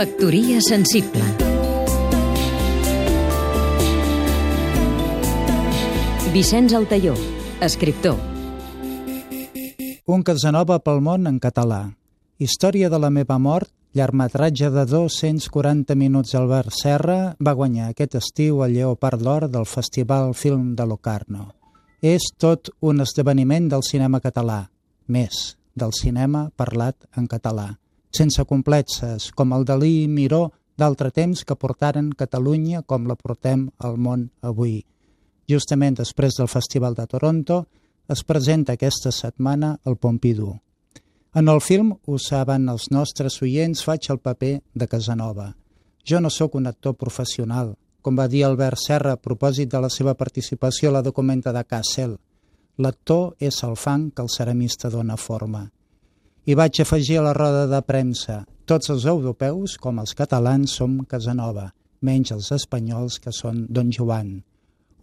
Factoria sensible Vicenç Altaió, escriptor Un Casanova pel món en català. Història de la meva mort, llargmetratge de 240 minuts Albert Serra, va guanyar aquest estiu el Lleopard d'Or del Festival Film de Locarno. És tot un esdeveniment del cinema català, més, del cinema parlat en català sense complexes, com el Dalí i Miró d'altre temps que portaren Catalunya com la portem al món avui. Justament després del Festival de Toronto es presenta aquesta setmana el Pompidou. En el film, ho saben els nostres oients, faig el paper de Casanova. Jo no sóc un actor professional, com va dir Albert Serra a propòsit de la seva participació a la documenta de Kassel. L'actor és el fang que el ceramista dona forma. I vaig afegir a la roda de premsa tots els europeus, com els catalans, som Casanova, menys els espanyols, que són Don Joan.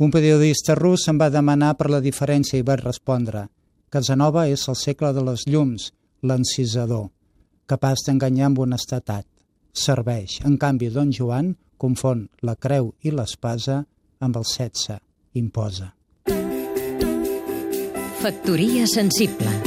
Un periodista rus em va demanar per la diferència i vaig respondre Casanova és el segle de les llums, l'encisador, capaç d'enganyar amb honestedat. Serveix. En canvi, Don Joan confon la creu i l'espasa amb el setze. Imposa. Factoria sensible